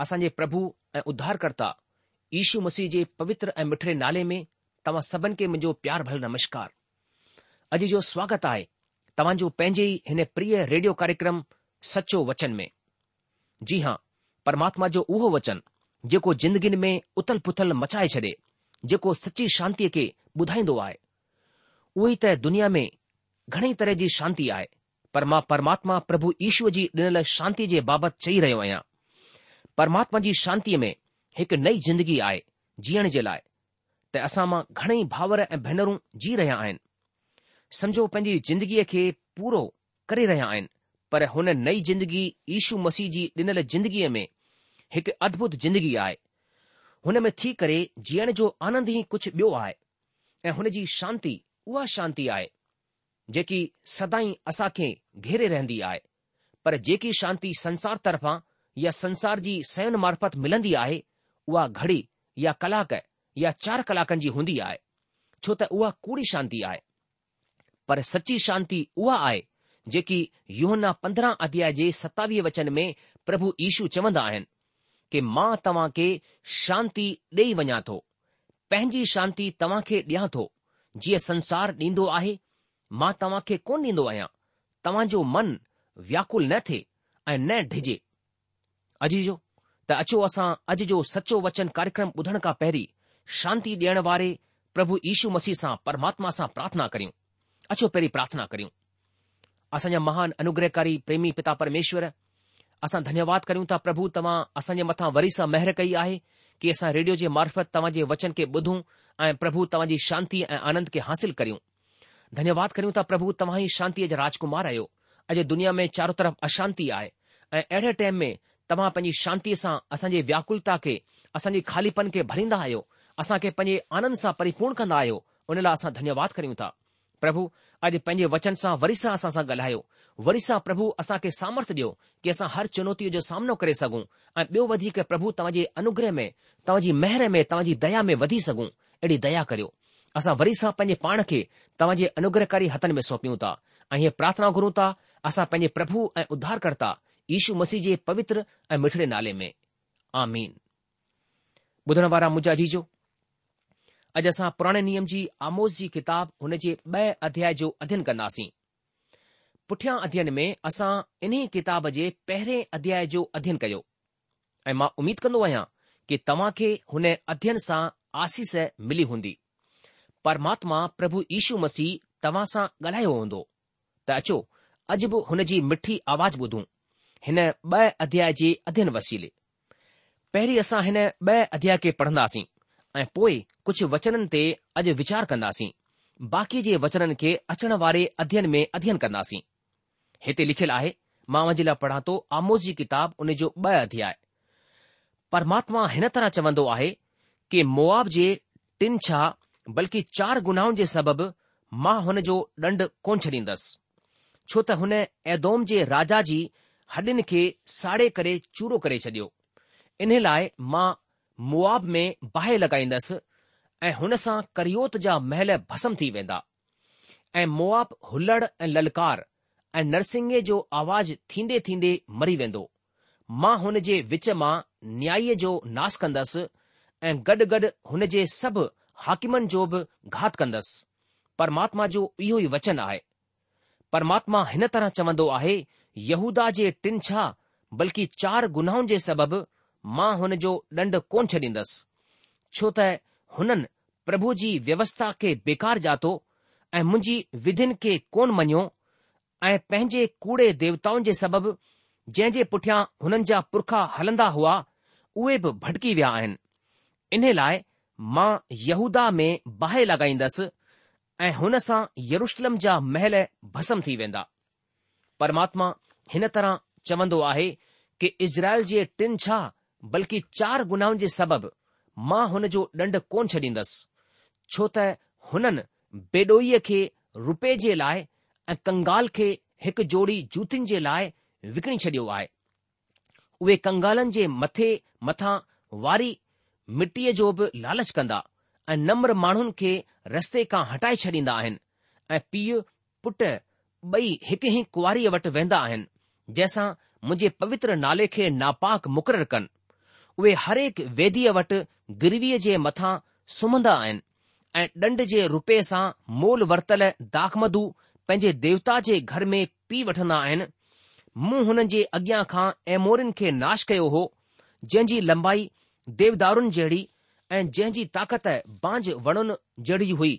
असांजे प्रभु ऐं उद्धारकर्ता ईशू मसीह जे पवित्र ऐं मिठड़े नाले में तव्हां सभिनि खे मुंहिंजो प्यार भल नमस्कार अॼु जो स्वागत आहे तव्हां जो पंहिंजे ई हिन प्रिय रेडियो कार्यक्रम सचो वचन में जी हां परमात्मा जो उहो वचन जेको जिंदगी में उथल पुथल मचाए छॾे जेको सची शांतीअ खे ॿुधाईंदो आहे उहो ई त दुनिया में घणे तरह जी शांती आहे पर मां परमात्मा प्रभु ईशूअ जी ॾिनल शांती जे बाबति चई रहियो आहियां परमात्मा जी शांतीअ में हिकु नई जिंदगी आहे जीअण जे लाइ त असां मां घणेई भाउर ऐं भेनरूं जी रहिया आहिनि समझो पंहिंजी जिंदगीअ खे पूरो करे रहिया आहिनि पर हुन नई जिंदगी ईशू मसीह जी ॾिनल जिंदगीअ में हिकु अद्भुत जिंदगी आहे हुन में थी करे जीअण जो आनंद ई कुझु ॿियो आहे ऐं हुन जी शांती उहा शांती आहे जेकी सदाई असां खे घेरे रहंदी आहे पर जेकी शांती संसार तरफ़ां संसार जी सयन मार्फत मिलंदी आहे उहा घड़ी या कलाक या चारि कलाकनि जी हूंदी आहे छो त उहा कूड़ी शांती आहे पर सची शांती उहा आहे जेकी युहना पंद्रहं अध्याय जे सतावीह वचन में प्रभु ईशू चवंदा आहिनि कि मां तव्हां खे शांती ॾेई वञा थो पंहिंजी शांती तव्हां खे ॾियां थो जीअं संसार ॾींदो आहे मां तव्हां खे कोन ॾींदो आहियां तव्हां जो मन व्याकुल न थिए ऐं न डिॼे अॼु जो त अचो असां अॼु जो सचो वचन कार्यक्रम ॿुधण खां पहिरीं शांती ॾियण वारे प्रभु ईशू मसीह सां परमात्मा सां प्रार्थना करियूं अचो पहिरीं प्रार्थना करियूं असांजा महान अनुग्रहकारी प्रेमी पिता परमेश्वर असां धन्यवाद करियूं था प्रभु तव्हां असांजे मथां वरी सां महिर कई आहे कि असां रेडियो जे मार्फत तव्हां जे वचन खे ॿुधूं ऐं प्रभु तव्हां जी शांती ऐं आनंद खे हासिल करियूं धन्यवाद करियूं था प्रभु तव्हां ई शांतीअ जा राजकुमार आहियो अॼु दुनिया में चारो तरफ़ अशांती आहे ऐं अहिड़े टाइम में तव्हां पंहिंजी शांतीअ सां असांजे व्याकुलता खे असांजे खालीपन खे भरींदा आहियो असांखे पंहिंजे आनंद सां परिपूर्ण कंदा आहियो उन लाइ असां धन्यवाद करियूं था प्रभु अॼु पंहिंजे वचन सां वरी सां असां सां ॻाल्हायो वरी सां प्रभु असांखे सामर्थ ॾियो कि असां हर चुनौतीअ जो सामनो करे सघूं ऐं ॿियो वधीक प्रभु तव्हांजे अनुग्रह में तव्हांजी महर में तव्हांजी दया में वधी सघूं अहिड़ी दया करियो असां वरी सां पंहिंजे पाण खे तव्हांजे अनुग्रहकारी हथनि में सौंपियूं था ऐं हीअ प्रार्थना घुरूं था असां पंहिंजे प्रभु ऐं उद्धारकर्ता यशू मसीह जे पवित्र ऐं मिठड़े नाले में आमीन ॿुधण वारा मुजा जीजो अॼु असां पुराणे नियम जी आमोस जी किताब हुन जे ॿ अध्याय जो अध्यन कंदासीं पुठियां अध्यन में असां इन्हीअ किताब जे पहिरें अध्याय जो अध्ययन कयो ऐं मां उमीद कंदो आहियां कि तव्हां खे हुन अध्यन सां आसीस मिली हूंदी परमात्मा प्रभु यीशू मसीह तव्हां सां ॻाल्हायो हूंदो त अचो अॼु बि हुन जी मिठी आवाज़ ॿुधूं हिन ॿ अध्याय जे अध्ययन वसीले पहिरीं असां हिन ॿ अध्याय खे पढ़ंदासीं ऐं पोइ कुझु वचननि ते अॼु वीचार कंदासीं बाक़ी जे वचननि खे अचण वारे अध्ययन में अध्ययन कंदासीं हिते लिखियलु आहे मां उनजे लाइ पढ़ां थो आमोज़ जी किताब उन जो ब॒ अध्याय परमात्मा हिन तरह चवंदो आहे कि मुआब जे टिन छा बल्कि चार गुनाहनि जे सबबि मां हुन जो ॾंढ कोन छॾींदसि छो त हुन ऐदोम जे राजा जी हॾियुनि खे साड़े करे चूरो करे छॾियो इन लाइ मां मुआब में बाहि लॻाईंदसि ऐं हुन सां करियोत जा महल भस्म थी वेंदा ऐं मुआब हु ऐं ललकार ऐं नरसिंह जो आवाज़ थींदे थींदे मरी वेंदो मां हुन जे विच मां न्याय जो नास कंदसि ऐं गॾु गॾु हुन जे सभु हाकिमनि जो बि घात कंदसि परमात्मा जो इहो ई वचन आहे परमात्मा हिन तरह चवंदो आहे यहूदा जे टिन छा बल्कि चार गुनाहनि जे सबबि मां हुन जो ॾंड कोन छॾींदसि छो त हुननि प्रभु जी व्यवस्था खे बेकार जातो ऐं मुंहिंजी विधिन खे कोन मञियो ऐं पंहिंजे कूड़े देवताउनि जे सबबि जंहिं जे पुठियां हुननि जा पुरखा हलंदा हुआ उहे बि भटकी विया आहिनि इन लाइ मां यहूदा में बाहि लॻाईंदसि ऐं हुन सां यरुशलम जा महल भस्म थी वेंदा परमात्मा हिन तरह चवंदो आहे कि इज़राइल जे टिन छा बल्कि चार गुनाहनि जे सबबि मां हुन जो ॾंड कोन छॾींदसि छो त हुननि बेडोईअ खे रुपए जे लाइ ऐं कंगाल खे हिकु जोड़ी जूतियुनि जे लाइ विकणी छडि॒यो आहे उहे कंगालनि जे मथे मथां वारी मिटीअ जो बि लालच कंदा ऐं नम्र माण्हुनि खे रस्ते खां हटाए छॾींदा आहिनि ऐं पीउ पुट ॿई हिकु ई कुंवारी वटि वेंदा आहिनि जंहिंसां मुंहिंजे पवित्र नाले खे नापाक मुक़ररु कनि उहे हरेक वेदीअ वटि गिरवीअ जे मथां सुम्हंदा आहिनि ऐं ॾंड जे रूपे सां मोल वरतल दाखमदू पंहिंजे देवता जे घर में पी वठंदा आहिनि मूं हुननि जे अॻियां खां ऐमोरिन खे नाश कयो हो जंहिं जी लंबाई देवदारुनि जहिड़ी ऐं जहिंजी ताकत बांझ वणुनि जहिड़ी हुई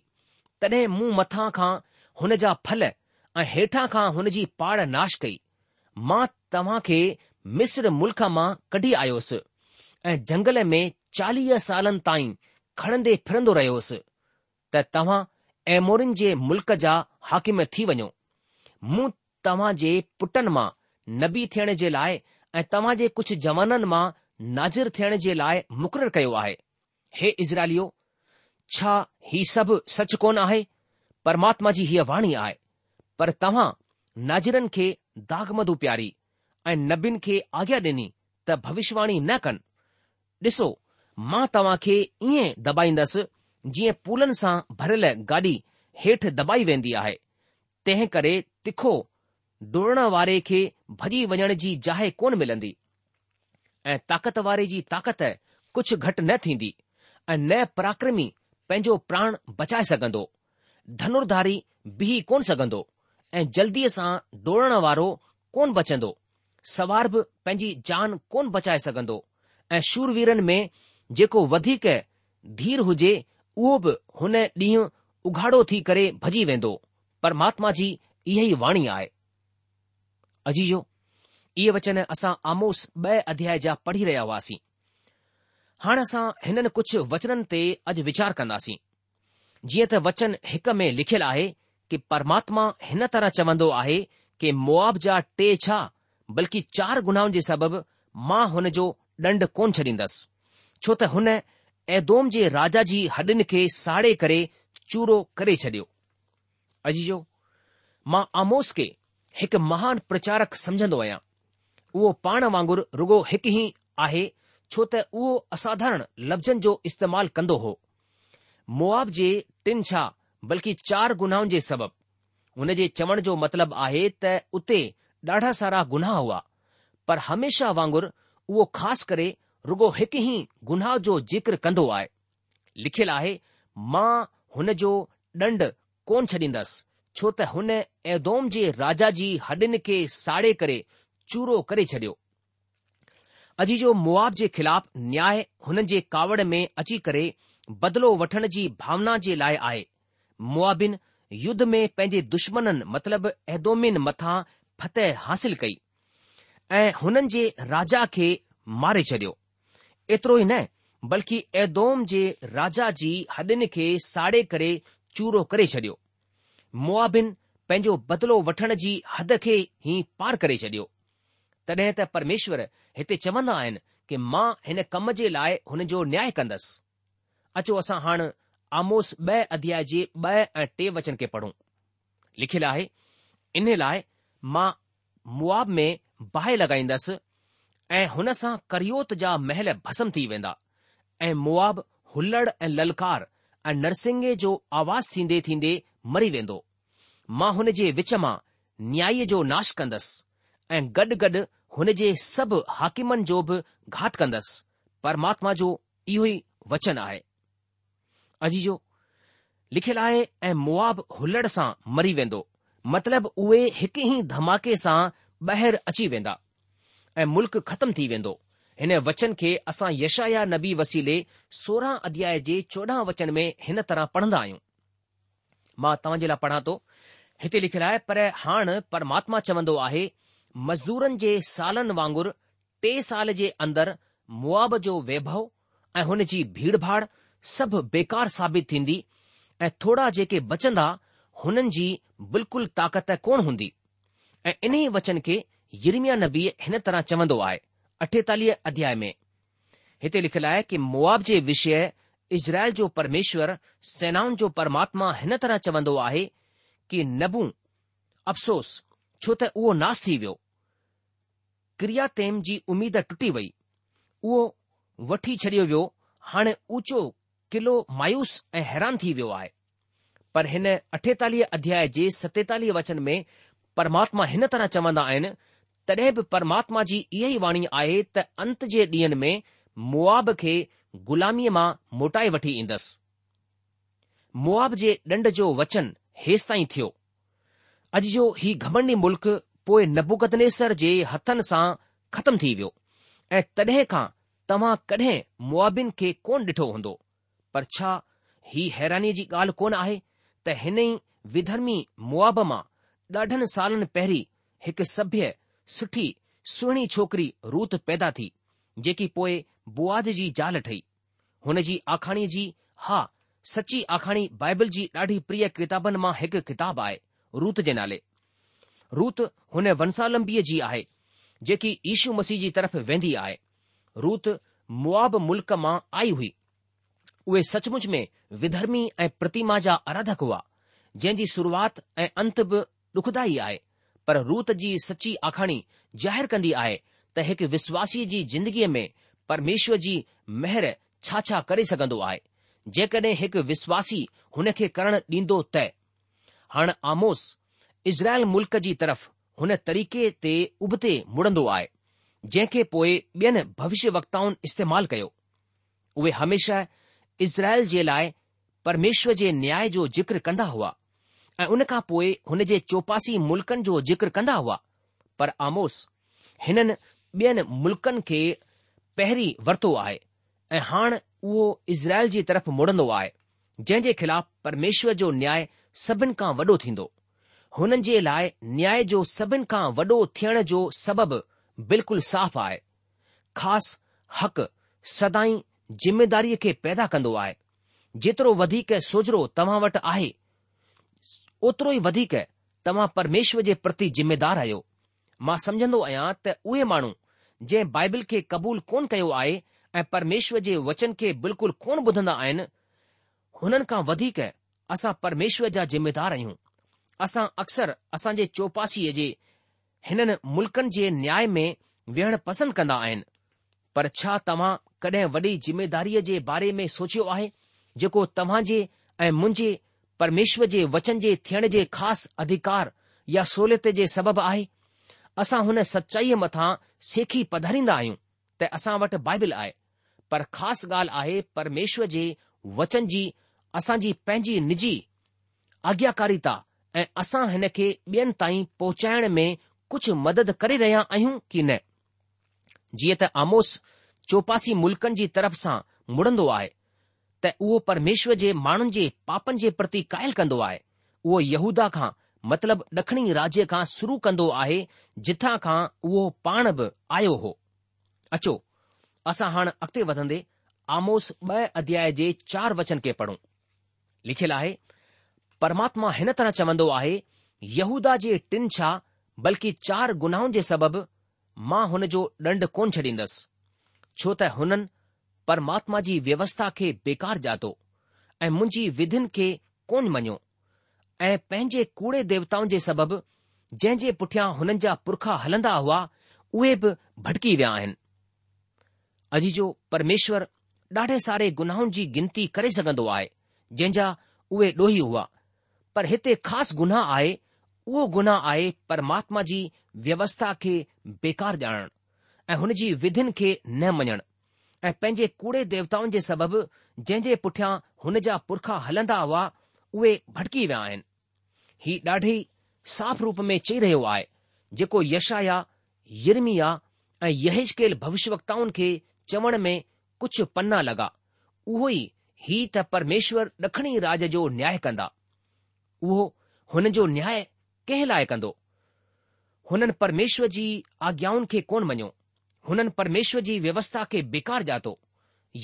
तॾहिं मूं मथां खां हुन जा फल ऐं हेठां खां हुन जी पाड़ नाश कई मां तव्हां खे मिस्र मुल्क़ मां कढी आयोसि ऐं जंगल में चालीह सालनि ताईं खणंदे फिरंदो रहियोसि त तव्हां एमोरिन जे मुल्क़ जा हाकिम थी वञो मूं तव्हां जे पुटनि मां नबी थियण जे लाइ ऐं तव्हां जे कुझु जवाननि मां नाज़िर थियण जे लाइ मुक़ररु कयो आहे हे इज़राइलियो छा हीउ सभु सच कोन आहे परमात्मा जी हीअ वाणी आहे पर तव्हां नाजिरनि खे दागमद प्यारी ऐं नबीन खे आज्ञा ॾिनी त भविष्यवाणी न कनि ॾिसो मां तव्हां खे ईअं दॿाईंदसि जीअं पुलनि सां भरियल गाॾी हेठि दॿाई वेंदी आहे तंहिं करे तिखो डोड़ण वारे खे भॼी वञण जी जाइ कोन मिलंदी ऐं ताक़त वारे जी ताक़त कुझु घटि न थींदी ऐं न पराक्रमी पंहिंजो प्राण बचाए सघंदो धनुर्धारी बीह कोन सघंदो ऐं जल्दीअ सां डोड़ण वारो कोन बचंदो सवार बि पंहिंजी जान कोन बचाए सघंदो ऐं शूरवीरनि में जेको वधीक धीर हुजे उहो बि हुन ॾींहुं उघाड़ो थी करे भॼी वेंदो परमात्मा जी इहा ई वाणी आहे अजीजो इहे वचन असां आमोस ॿ अध्याय जा पढ़ी रहिया हुआसीं हाणे असां हिननि कुझु वचननि ते अॼु वीचार कंदासीं जीअं त वचन हिक में लिखियलु आहे कि परमात्मा हिन तरह चवंदो आहे कि मुआब जा टे छा बल्कि चार गुनाहनि जे सबबि मां हुन जो ॾंड कोन छॾींदसि छो त हुन ऐदोम जे राजा जी हॾियुनि खे साड़े करे चूरो करे छडि॒यो अजीजो मां आमोस खे हिकु महान प्रचारक समझंदो आहियां उहो पाण वांगुरु रुगो हिकु ई आहे छो त उहो असाधारण लफ़्ज़नि जो इस्तेमालु कंदो हो मुआब जे टिन छा बल्कि चार गुनाहनि जे सबबु हुन जे चवण जो मतिलबु आहे त उते ॾाढा सारा गुनाह हुआ पर हमेशा वांगुर उहो ख़ासि करे रुगो हिकु ई गुनाह जो ज़िक्र कंदो आहे लिखियलु आहे मां हुन जो डंड कोन्ह छॾींदुसि छो त हुन ऐदोदोम जे राजा जी हॾिन खे साड़े करे चूरो करे छडि॒यो अजी जो मुआव जे ख़िलाफ़ु न्याय हुननि जे कावड़ में अची करे बदिलो वठण जी भावना जे लाइ आहे मुआबिन युद्ध में पंहिंजे दुश्मननि मतिलब एदोमिन मथां फतह हासिल कई ऐं हुननि जे राजा खे मारे छडि॒यो एतिरो ई न बल्कि एदोम जे राजा जी हदिन खे साड़े करे चूरो करे छडि॒यो मुआबिन पंहिंजो बदिलो वठण जी हद खे ई पार करे छडि॒यो तॾहिं त परमेश्वर हिते चवंदा आहिनि कि मां हिन कम जे लाइ हुन जो न्याय कंदसि अचो असां हाणे आमोस ॿ अध्याय जे ॿ ऐं टे वचन खे पढ़ूं लिखियलु आहे इन लाइ मां मुआब में बाहि लॻाईंदसि ऐं हुन सां करियोत जा महल भस्म थी वेंदा ऐं मुआब हुल्लड़ ऐं ललकार ऐं नरसिंगे जो आवाज़ थींदे थींदे मरी वेंदो मां हुन जे विच मां न्याय जो नाश कंदसि ऐं गॾु गॾु हुन जे सभु हाकिमनि जो बि घात कंदसि परमात्मा जो इहो ई वचन आहे अजीजो लिखियलु आहे ऐं मुआब हुलण सां मरी वेंदो मतिलब उहे हिक ई धमाके सां ॿाहिरि अची वेंदा ऐं मुल्क़ ख़त्म थी वेंदो हिन वचन खे असां यशाया नबी वसीले सोरहं अध्याय जे चोॾहं वचन में हिन तरह पढ़ंदा आहियूं मां तव्हां जे लाइ पढ़ा थो हिते लिखियलु आहे पर हाणे परमात्मा चवंदो आहे मज़दूरनि जे सालनि वांगुरु टे साल जे अंदरि मुआब जो वैभव ऐं हुन जी भीड़ भाड़ सभु बेकार साबित थींदी ऐं थोरा जेके बचंदा हुननि जी बिल्कुलु ताकत कोन हूंदी ऐं इन ई वचन खे यिरमिया नबी हिन तरह चवंदो आहे अठेतालीह अध्याय में हिते लिखियलु आहे कि मुआब जे विषय इज़राइल जो परमेश्वर सेनाउनि जो परमात्मा हिन तरह चवंदो आहे कि नबू अफ़सोस छो त उहो नास थी वियो क्रिया तेम जी उमीद टुटी वई उहो वठी छॾियो वियो हाणे ऊचो किलो मायूस ऐं हैरान थी वियो आहे पर हिन अठेतालीह अध्याय जे सतेतालीह वचन में परमात्मा हिन तरह चवन्दा आहिनि तड॒हिं बि परमात्मा जी इहा ई वाणी आहे त अंत जे ॾींहनि में मुआब खे ग़ुलामीअ मां मोटाए वठी ईंदसि मुआब जे ॾंड जो वचन हेसि ताईं थियो अॼु जो ही घम्डी मुल्क़ पोएं नबुकदनेसर जे हथनि सां ख़तमु थी वियो ऐं तॾहिं खां तव्हां कडहिं मुआबिन खे कोन ॾिठो हूंदो पर छा ही हैरानी जी ॻाल्हि कोन आहे त हिन ई विधर्मी मुआब मां ॾाढनि सालनि पहिरीं हिकु सभ्य सुठी सुहिणी छोकिरी रूत पैदा थी जेकी पोइ बुआ जी ज़ाल ठही हुन जी आखाणीअ जी हा सची आखाणी बाइबल जी ॾाढी प्रिय किताबनि मां हिकु किताब आहे रूत जे नाले रूत हुन वंसालंबीअ जी आहे जेकी ईशू मसीह जी तरफ़ वेंदी आहे रूत मुआब मुल्क़ मां आई हुई उहे सचमुच में विधर्मी ऐं प्रतिमा जा आराधक हुआ जंहिं जी शुरूआति ऐं अंत बि डुखदा आहे पर रूत जी सची आखाणी ज़ाहिरु कंदी आहे त हिकु विश्वासीअ जी ज़िंदगीअ में परमेश्वर जी महर छा छा करे सघंदो आहे जेकॾहिं हिकु विश्वासी हुन खे करणु ॾींदो त हाणे आमोस इज़राइल मुल्क जी तरफ़ हुन तरीक़े ते उबते मुड़ंदो आहे जंहिंखे पोइ ॿियनि भविष्य वक्ताउनि इस्तेमालु कयो उहे हमेशा इज़राइल जे लाइ परमेश्वर जे न्याय जो जिक्र कंदा हुआ ऐं उन खां पोइ हुन जे चौपासी मुल्कनि जो जिक्र कंदा हुआ पर आमोस हिननि ॿियनि मुल्क़नि खे पहिरीं वरितो आहे ऐं हाणे उहो इज़राइल जी तरफ़ मुड़ंदो आहे जंहिं जे ख़िलाफ़ परमेश्वर जो न्याय सभिनि खां वॾो थींदो हुननि जे लाइ न्याय जो सभिनि खां वॾो थियण जो सबबु बिल्कुलु साफ़ आहे ख़ासि हक़ सदाई जिम्मेदारीअ खे पैदा कंदो आहे जेतिरो वधीक सोजरो तव्हां वटि आहे ओतिरो ई वधीक तव्हां परमेश्वर जे प्रति जिम्मेदार आहियो मां समझंदो आहियां त उहे माण्हू जंहिं बाइबिल खे क़बूल कोन कयो आहे ऐं परमेश्वर जे वचन खे बिल्कुलु कोन ॿुधंदा आहिनि हुननि खां वधीक असां परमेश्वर जा ज़िमेदार आहियूं असां अक्सर असांजे चौपासीअ जे हिननि मुल्क़नि जे न्याय में विहण पसंदि कंदा आहिनि पर छा तव्हां कॾहिं वॾी ज़िमेदारीअ जे बारे में सोचियो आहे जेको तव्हां जे ऐं मुंहिंजे परमेश्वर जे वचन जे थियण जे ख़ासि अधिकार या सहूलियत जे सबबु आहे असां हुन सचाईअ मथां सेखी पधारींदा आहियूं त असां वटि बाइबिल आहे पर ख़ासि ॻाल्हि आहे परमेश्वर जे वचन जी असांजी पंहिंजी निजी आज्ञाकारिता ऐं असां हिन खे ॿियनि ताईं पहुचाइण में कुझु मदद करे रहिया आहियूं की न जीअं त आमोस चौपासी मुल्कनि जी तरफ़ सां मुड़ंदो आहे त उहो परमेश्वर जे माण्हुनि जे पापनि जे प्रति क़ायल कंदो आहे उहो यहूदा खां मतिलब ड॒खिणी राज्य खां शुरू कंदो आहे जिथां खां उहो पाण बि आयो हो अचो असां हाणे अॻिते वधंदे आमोस ॿ अध्याय जे चार वचन खे पढ़ूं लिखियलु आहे परमात्मा हिन तरह चवंदो आहे यहूदा जे टिन छा बल्कि चार गुनाहनि जे सबबि मां हुन जो डंड कोन छॾींदसि छो त हुननि परमात्मा जी व्यवस्था खे बेकार जातो ऐं मुंहिंजी विधिन खे कोन मञियो ऐं पंहिंजे कूड़े देवताउनि जे सबबि जंहिं जे पुठियां हुननि जा पुरखा हलंदा हुआ उहे बि भटकी विया आहिनि अजी जो परमेश्वर ॾाढे सारे गुनाहनि जी गिनती करे सघंदो आहे जहिंजा उहे ॾोही हुआ पर हिते ख़ासि गुनाह आहे उहो गुनाह आहे परमात्मा जी व्यवस्था खे बेकार ॼाणणु ऐं हुन जी विधियुनि खे न मञणु ऐं पंहिंजे कूड़े देवताउनि जे सबबि जंहिं जे पुठियां हुन जा पुरखा हलंदा हुआ उहे भटकी विया आहिनि ही ॾाढी साफ़ रूप में चई रहियो आहे जेको यशाया यिरमिया ऐं यहिशकेल कयलु भविष्यवत्ताउनि खे चवण में कुझु पन्ना लगा ई ही त परमेश्वर ॾखणी राज जो न्याय कंदा उहो हुन जो न्याय कंहिं लाइ कंदो हुननि परमेश्वर जी आज्ञाउनि खे कोन मञियो हुननि परमेश्वर जी व्यवस्था खे बेकार ॼातो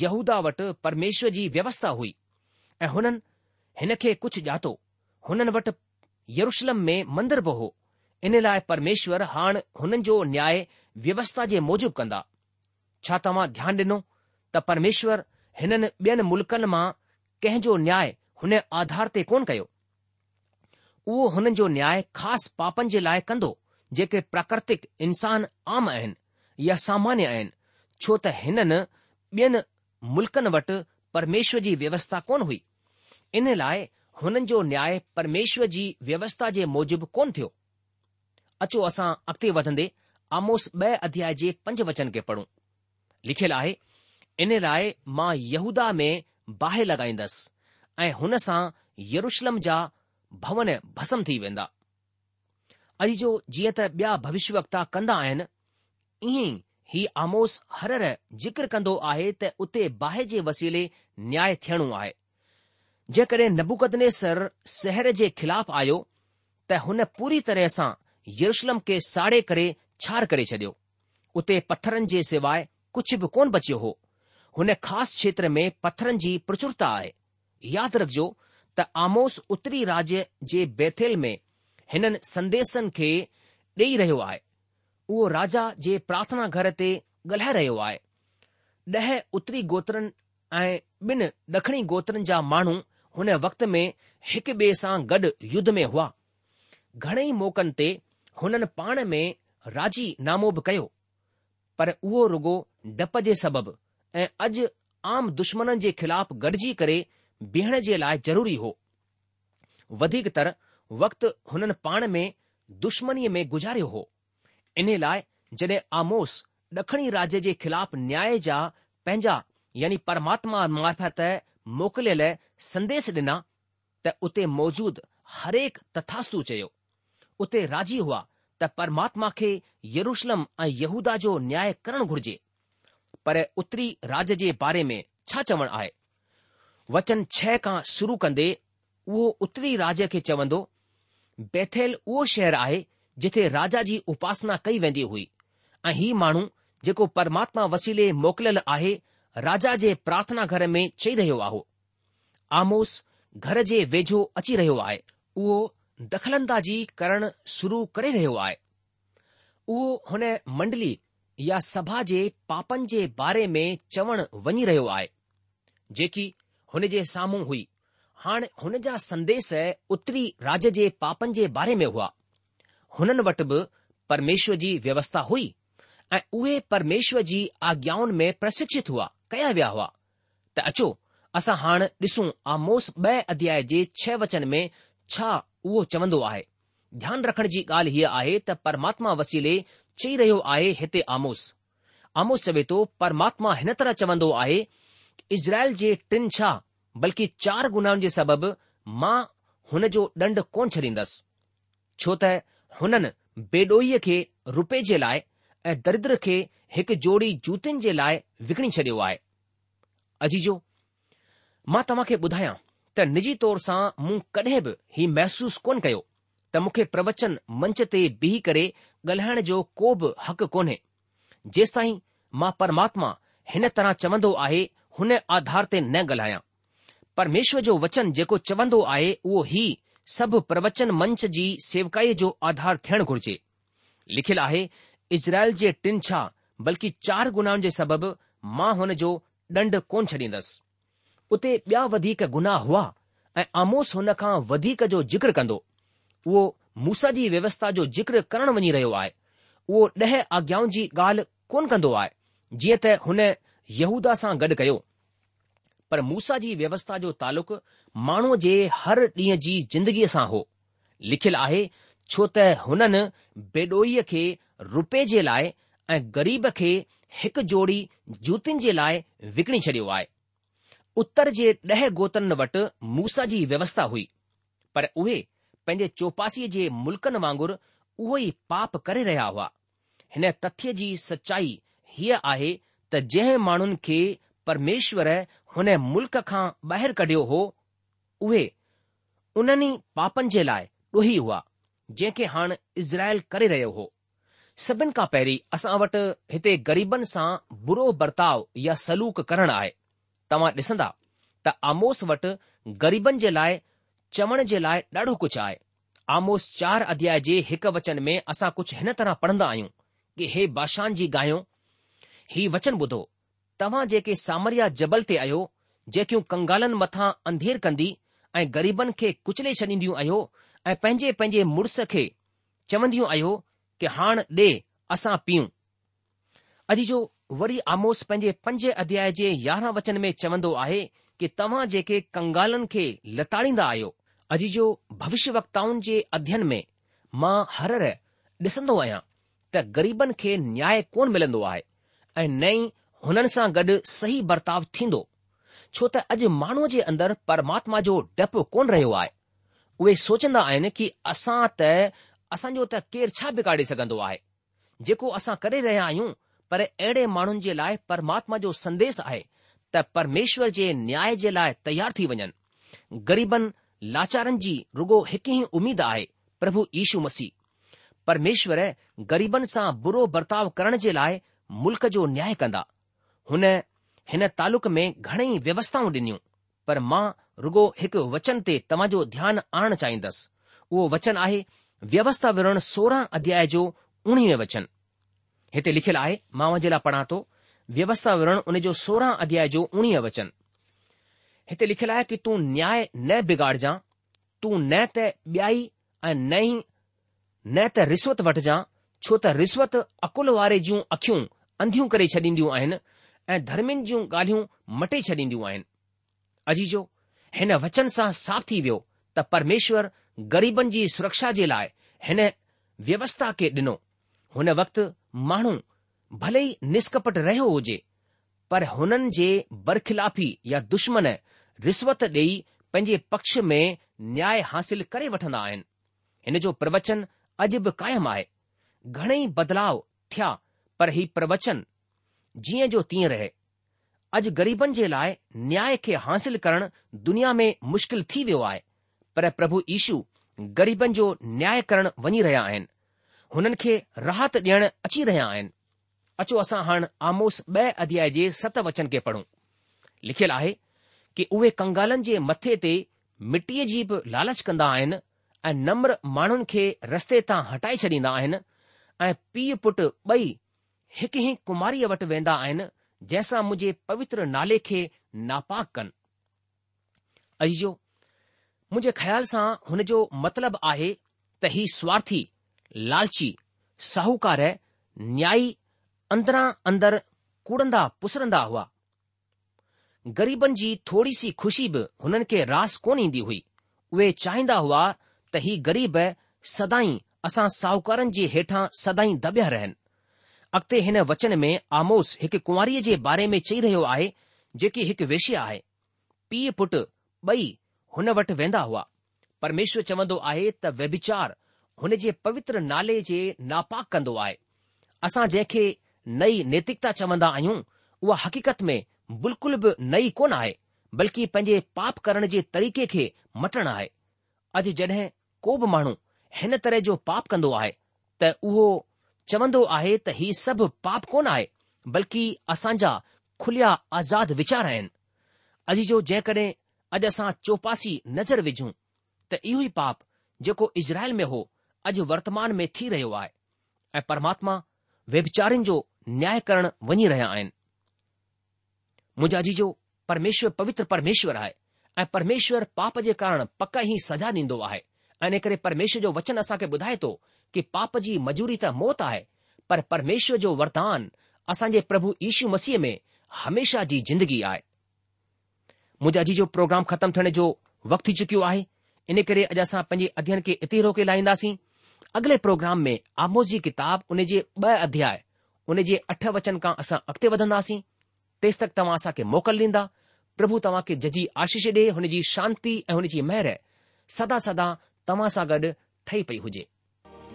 यहूदा वटि परमेश्वर जी व्यवस्था हुई ऐं हुननि हिन खे कुझु ॼातो हुननि वटि यरुशलम में मंदर बि हो इन लाइ परमेश्वर हाणे हुननि जो न्याय व्यवस्था जे मूजिब कंदा छा तव्हां ध्यानु ॾिनो त परमेश्वर हिननि ॿियनि मुल्क़नि मां कंहिंजो न्याय हुन आधार ते कोन कयो उहो हुननि जो न्याय ख़ासि पापनि जे लाइ कंदो जेके प्राकृतिक इंसान आम आहिनि या सामान्य आहिनि छो त हिननि ॿियनि मुल्क़नि वटि परमेश्वर जी व्यवस्था कोन हुई इन लाइ हुननि जो न्याय परमेश्वर जी व्यवस्था जे मूजिब कोन थियो अचो असां अॻिते वधंदे आमोस ब॒ अध्याय जे पंज वचन खे पढ़ूं लिखियलु आहे इन लाइ मां यहूदा में बाहि लॻाईंदसि ऐं हुन सां यरुशलम जा भवन भस्म थी वेंदा अॼु जो जीअं त ॿिया भविष्यवकता कंदा आहिनि ईअं ई हीउ आमोस हर ज़िक्र कंदो आहे त उते बाहि जे वसीले न्याय थियणो आहे जेकॾहिं नबूकदने सर सहर जे ख़िलाफ़ आयो त हुन पूरी तरह सां यरुशलम खे साड़े करे छार करे छडि॒यो उते पत्थरनि जे सवाइ कुझु बि कोन बचियो हो हुन ख़ासि क्षेत्र में पथरनि जी प्रचुरता आहे यादि रखिजो त आमोस उत्तरी राज्य जे बेथेल में हिननि संदेसनि खे ॾेई रहियो आहे उहो राजा जे प्रार्थना घर ते ॻाल्हाए रहियो आहे ॾह उत्तरी गोत्रनि ऐं ॿिनि ॾखिणी गोत्रनि जा माण्हू हुन वक़्त में हिक ॿिए सां गॾु युद्ध में हुआ घणेई मौक़नि ते हुननि पाण में राजी नामो बि कयो पर उहो रुॻो डप जे सबबि ऐं अॼु आम दुश्मन जे ख़िलाफ़ गॾिजी करे बीहण जे लाइ ज़रूरी हो वधीकतर वक़्तु हुननि पाण में दुश्मनीअ में गुज़ारियो हो इन लाइ जड॒हिं आमोस ड॒खिणी राज्य जे ख़िलाफ़ु न्याय जा पंहिंजा यानी परमात्मा मार्फत मोकिलियल संदेश डि॒ना त उते मौजूदु हरेक तथास्तू चयो उते राजी हुआ त परमात्मा खे यरुशलम ऐं यहूदा जो न्याय करणु घुर्जे पर उत्तरी राज जे बारे में छा चवणु आहे वचन छह खां शुरू कंदे उहो उत्तरी राज्य खे चवंदो बैथैल उहो शहर आहे जिथे राजा जी उपासना कई वेंदी हुई ऐं ही माण्हू जेको परमात्मा वसीले मोकिलियल आहे राजा जे प्रार्थना घर में चई रहियो आहे आमोस घर जे वेझो अची रहियो आहे उहो दख़लंदाजी करण शुरू करे रहियो आहे उहो हुन मंडली या सभा जे पापनि जे बारे में चवण वञी रहियो आहे जेकी हुन जे साम्हूं हुई हाणे हुन जा संदेश उत्तरी राज जे पापनि जे बारे में हुआ हुननि वटि बि परमेश्वर जी व्यवस्था हुई ऐं उहे परमेश्वर जी आज्ञाउनि में प्रशिक्षित हुआ कया विया हुआ त अचो असां हाणे ॾिसूं आमोस ॿ अध्याय जे छह वचन में छा उहो चवंदो आहे ध्यानु रखण जी ॻाल्हि हीअ आहे त परमात्मा वसीले चई रहियो आहे हिते आमोस आमोस चवे थो परमात्मा हिन तरह चवंदो आहे इज़राइल जे टिन छा बल्कि चार गुनाहनि जे सबबि मां हुन जो ॾंड कोन छॾींदसि छो त हुननि बेडोईअ खे रुपए जे लाइ ऐं दरिद्र खे हिकु जोड़ी जूतनि जे लाइ विकणी छडि॒यो आहे अजीजो मां तव्हां खे ॿुधायां त निजी तौर सां मूं कडहिं बि हीउ महसूस कोन कयो त मूंखे प्रवचन मंच ते बीह करे ॻाल्हाइण जो को बि हक़ कोन्हे जेस ताईं मां परमात्मा हिन तरह चवंदो आहे हुन आधार ते न ॻाल्हायां परमेश्वर जो वचन जेको चवंदो आहे उहो ई सभु प्रवचन मंच जी सेवकाई जो आधार थियण घुर्जे लिखियलु आहे इज़राइल जे टिन छा बल्कि चार गुनाहनि जे सबबि मां हुन जो ॾंड कोन छॾींदसि उते ॿिया वधीक गुनाह हुआ ऐं आमोस हुन खां वधीक जो जिक्र कंदो उहो मूसा जी व्यवस्था जो जिक्र करणु वञी रहियो आहे उहो ॾह आज्ञाउनि जी ॻाल्हि कोन कंदो आहे जीअं त हुन यहूदा सां गॾु कयो पर मूसा जी व्यवस्था जो तालुक़ माण्हूअ जे हर ॾींहं जी ज़िंदगीअ सां हो लिखियलु आहे छो त हुननि बेडोईअ खे रुपए जे लाइ ऐं ग़रीब खे हिकु जोड़ी जूतियुनि जे लाइ विकणी छडि॒यो आहे उत्तर जे ॾह गोतनि वटि मूसा जी व्यवस्था हुई पर उहे पंहिंजे चौपासीअ जे मुल्कनि वांगुरु उहो ई पाप करे रहिया हुआ हिन तथ्य जी सचाई हीअ आहे त जंहिं माण्हुनि खे परमेश्वर हुन मुल्क खां ॿाहिरि कढियो हो उहे उन्हनि पापनि जे लाइ ॾोही हुआ जंहिंखे हाणे इज़राइल करे रहियो हो सभिनि खां पहिरीं असां वटि हिते ग़रीबनि सां बुरो बर्ताव या सलूक करणु आहे तव्हां ॾिसंदा त आमोस वटि गरीबनि जे लाइ चवण जे लाइ ॾाढो कुझु आहे आमोस चार अध्याय जे हिकु वचन में असां कुझु हिन तरह पढ़ंदा आहियूं कि हे बादशाह जी ॻायो हीउ वचन ॿुधो तव्हां जेके सामरिया जबल ते आहियो जेकियूं कंगालनि मथां अंधेर कंदी ऐं ग़रीबनि खे कुचले छॾींदियूं आहियो ऐं पंहिंजे पंहिंजे मुड़ुस खे चवंदियूं आहियो कि हाणे ॾे असां पीऊं अॼु जो वरी आमोस पंहिंजे पंज अध्याय जे यारहं वचन में चवंदो आहे कि तव्हां जेके कंगालनि खे लताड़ींदा आहियो अॼु जो भविष्य वक्ताउनि जे अध्यन में मां हर डि॒सन्दो आहियां त ग़रीबनि खे न्याय कोन मिलंदो आहे ऐं नई हुननि सां गॾु सही बर्ताव थींदो छो त अॼु माण्हूअ जे अंदर परमात्मा जो डपु कोन रहियो आहे उहे सोचंदा आहिनि कि असां त असांजो त केरु छा बिगाड़े सघंदो आहे जेको असां करे रहिया आहियूं पर अहिड़े माण्हुनि जे लाइ परमात्मा जो संदेस आहे त परमेश्वर जे न्याय जे लाइ तयार थी वञनि ग़रीबनि लाचारनि जी रुगो हिकु ई उमेद आहे प्रभु यीशू मसीह परमेश्वर ग़रीबनि सां बुरो बर्ताव करण जे लाइ मुल्क़ जो न्याय कंदा हुन हिन तालुक में घणेई व्यवस्थाऊं डि॒नियूं पर मां रुगो हिकु वचन ते तव्हांजो ध्यानु आणणु चाहींदसि उहो वचन आहे व्यवस्था वृ सोरहं अध्याय जो उणिवीह वचन हिते लिखियलु आहे मां जे लाइ पढ़ा थो व्यवस्था वण उन जो सोरहं अध्याय जो उणिवीह वचन हिते लिखियलु आहे कि तूं न्याय न बिगाड़जां तूं न त ॿियाई ऐं न ई न त रिश्वत वठजांइ छो त रिश्वत अकुल वारे जूं अखियूं अंधियूं करे छॾींदियूं आहिनि ऐं धर्मिन जूं ॻाल्हियूं मटे छॾींदियूं आहिनि अजीजो हिन वचन सां साफ़ थी वियो त परमेश्वर ग़रीबनि जी सुरक्षा जे लाइ हिन व्यवस्था खे ॾिनो हुन वक़्तु माण्हू भले ई निष्कपट रहियो हुजे पर हुननि जे बरखिलाफ़ी या दुश्मन रिश्वत ॾेई पंहिंजे पक्ष में न्याय हासिल करे वठंदा आहिनि हिन जो प्रवचन अॼु बि क़ाइमु आहे घणेई बदलाव थिया पर हीउ प्रवचन जीअं जो तीअं रहे अॼु ग़रीबनि जे लाइ न्याय खे हासिल करणु दुनिया में मुश्किल थी वियो आहे पर प्रभु ईशु ग़रीबनि जो न्याय करणु वञी रहिया आहिनि हुननि खे राहत ॾियणु अची रहिया आहिनि अचो असां हाणे आमोस ब॒ अध्याय जे सत वचन खे पढ़ूं लिखियलु आहे कि उहे कंगालनि जे मथे ते मिटीअ जी बि लालच कंदा आहिनि ऐं नम्र माण्हुनि खे रस्ते तां हटाए छॾींदा आहिनि ऐं पीउ पुटु ॿई हिकु ई कुमारीअ वटि वेंदा आहिनि जंहिंसां मुंहिंजे पवित्र नाले खे नापाक कनि अ मुंहिंजे ख़्याल सां हुन जो मतिलब आहे त हीउ स्वार्थी लालची साहूकार न्याई अंदरां अंदरि कूड़ंदा पुसरंदा हुआ ग़रीबनि जी थोरी सी ख़ुशी बि हुननि खे रास कोन ईंदी हुई उहे चाहींदा हुआ त ही ग़रीब सदाईं असां साहूकारनि जे हेठां सदाईं दॿिया रहनि अॻिते हिन वचन में आमोस हिकु कुंवारी जे बारे में चई रहियो आहे जेकी हिकु वेषय आहे पीउ पुटु बई हुन वटि वेंदा हुआ परमेश्वर चवंदो आहे त विचार हुन जे पवित्र नाले जे नापाक कंदो आहे असां जंहिंखे नई नैतिकता चवंदा आहियूं उहा हक़ीक़त में बिल्कुल बि नई कोन आहे बल्कि पंहिंजे पाप करण जे तरीक़े खे मटणु आहे अॼु जॾहिं को बि माण्हू हिन तरह जो पाप कंदो आहे त उहो चवंदो आहे त हीउ सभु पाप कोन आहे बल्कि असांजा खुलिया आज़ाद वीचार आहिनि अॼु जो जेकॾहिं अॼु असां चौपासी नज़र विझूं त इहो ई पाप जेको इज़राइल में हो अॼु वर्तमान में थी रहियो आहे ऐं परमात्मा वपचारिन जो न्याय करण वञी रहिया आहिनि मुंहिंजा जी परमेश्वर पवित्र परमेश्वर आहे ऐं परमेश्वर पाप जे कारण पक ई सजा ॾींदो आहे इन करे परमेश्वर जो वचन असांखे ॿुधाए थो कि पाप जी मजूरी त मौत आहे पर परमेश्वर जो वरदमानु असांजे प्रभु ईशू मसीह में हमेशा जी जिंदगी आहे मुंहिंजो जी जो प्रोग्राम ख़तमु थियण जो वक़्तु थी चुकियो आहे इन करे अॼु असां पंहिंजे अध्ययन खे इते रोके लाहींदासीं अॻिले प्रोग्राम में आमोस जी किताब उन जे ॿ अध्याय उन जे अठ वचन खां असां अॻिते वधंदासीं तेसि तक तव्हां असांखे मोकल ॾींदा प्रभु तव्हांखे जजी आशीष ॾिए हुनजी शांती ऐं हुनजी महर सदा सदा तव्हां सां गॾु ठही पई हुजे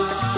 Thank you.